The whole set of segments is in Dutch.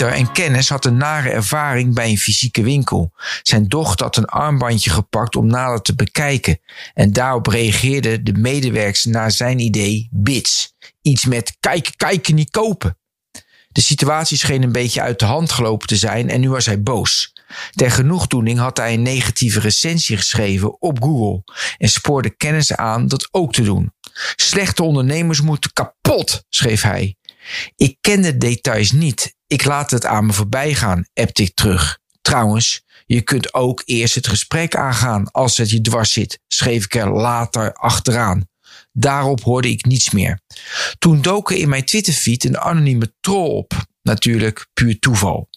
Pieter en Kennis had een nare ervaring bij een fysieke winkel. Zijn dochter had een armbandje gepakt om nader te bekijken. En daarop reageerde de medewerkers naar zijn idee bits. Iets met kijken, kijken, niet kopen. De situatie scheen een beetje uit de hand gelopen te zijn en nu was hij boos. Ter genoegdoening had hij een negatieve recensie geschreven op Google en spoorde kennis aan dat ook te doen. Slechte ondernemers moeten kapot, schreef hij. Ik ken de details niet. Ik laat het aan me voorbij gaan, ik terug. Trouwens, je kunt ook eerst het gesprek aangaan als het je dwars zit, schreef ik er later achteraan. Daarop hoorde ik niets meer. Toen doken in mijn Twitterfeed een anonieme troll op. Natuurlijk puur toeval.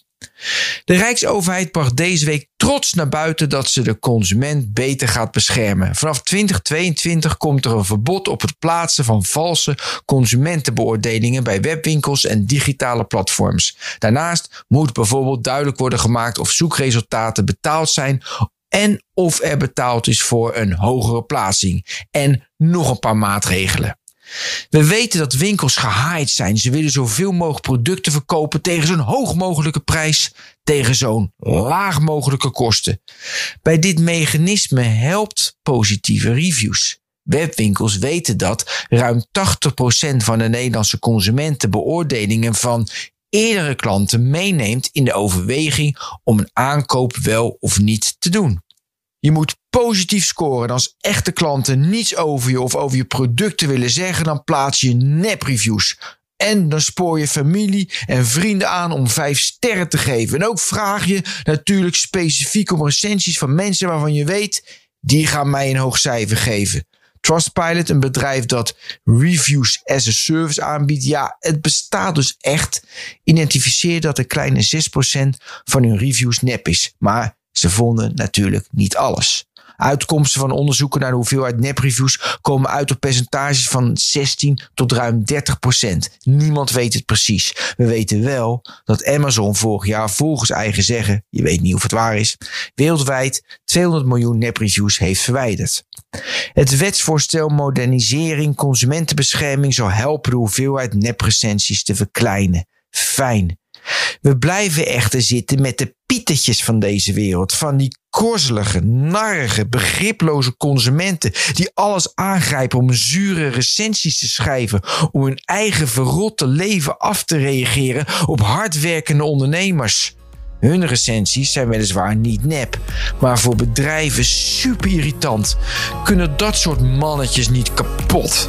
De Rijksoverheid bracht deze week trots naar buiten dat ze de consument beter gaat beschermen. Vanaf 2022 komt er een verbod op het plaatsen van valse consumentenbeoordelingen bij webwinkels en digitale platforms. Daarnaast moet bijvoorbeeld duidelijk worden gemaakt of zoekresultaten betaald zijn en of er betaald is voor een hogere plaatsing. En nog een paar maatregelen. We weten dat winkels gehaaid zijn. Ze willen zoveel mogelijk producten verkopen tegen zo'n hoog mogelijke prijs, tegen zo'n laag mogelijke kosten. Bij dit mechanisme helpt positieve reviews. Webwinkels weten dat ruim 80% van de Nederlandse consumenten beoordelingen van eerdere klanten meeneemt in de overweging om een aankoop wel of niet te doen. Je moet positief scoren. En als echte klanten niets over je of over je producten willen zeggen, dan plaats je nep-reviews. En dan spoor je familie en vrienden aan om vijf sterren te geven. En ook vraag je natuurlijk specifiek om recensies van mensen waarvan je weet, die gaan mij een hoog cijfer geven. Trustpilot, een bedrijf dat reviews as a service aanbiedt. Ja, het bestaat dus echt. Identificeer dat een kleine 6% van hun reviews nep is. Maar ze vonden natuurlijk niet alles. Uitkomsten van onderzoeken naar de hoeveelheid nepreviews komen uit op percentages van 16 tot ruim 30 procent. Niemand weet het precies. We weten wel dat Amazon vorig jaar volgens eigen zeggen, je weet niet of het waar is, wereldwijd 200 miljoen nepreviews heeft verwijderd. Het wetsvoorstel modernisering consumentenbescherming zal helpen de hoeveelheid neprecensies te verkleinen. Fijn. We blijven echter zitten met de van deze wereld. Van die korzelige, narrige, begriploze consumenten die alles aangrijpen om zure recensies te schrijven, om hun eigen verrotte leven af te reageren op hardwerkende ondernemers. Hun recensies zijn weliswaar niet nep, maar voor bedrijven super irritant. Kunnen dat soort mannetjes niet kapot?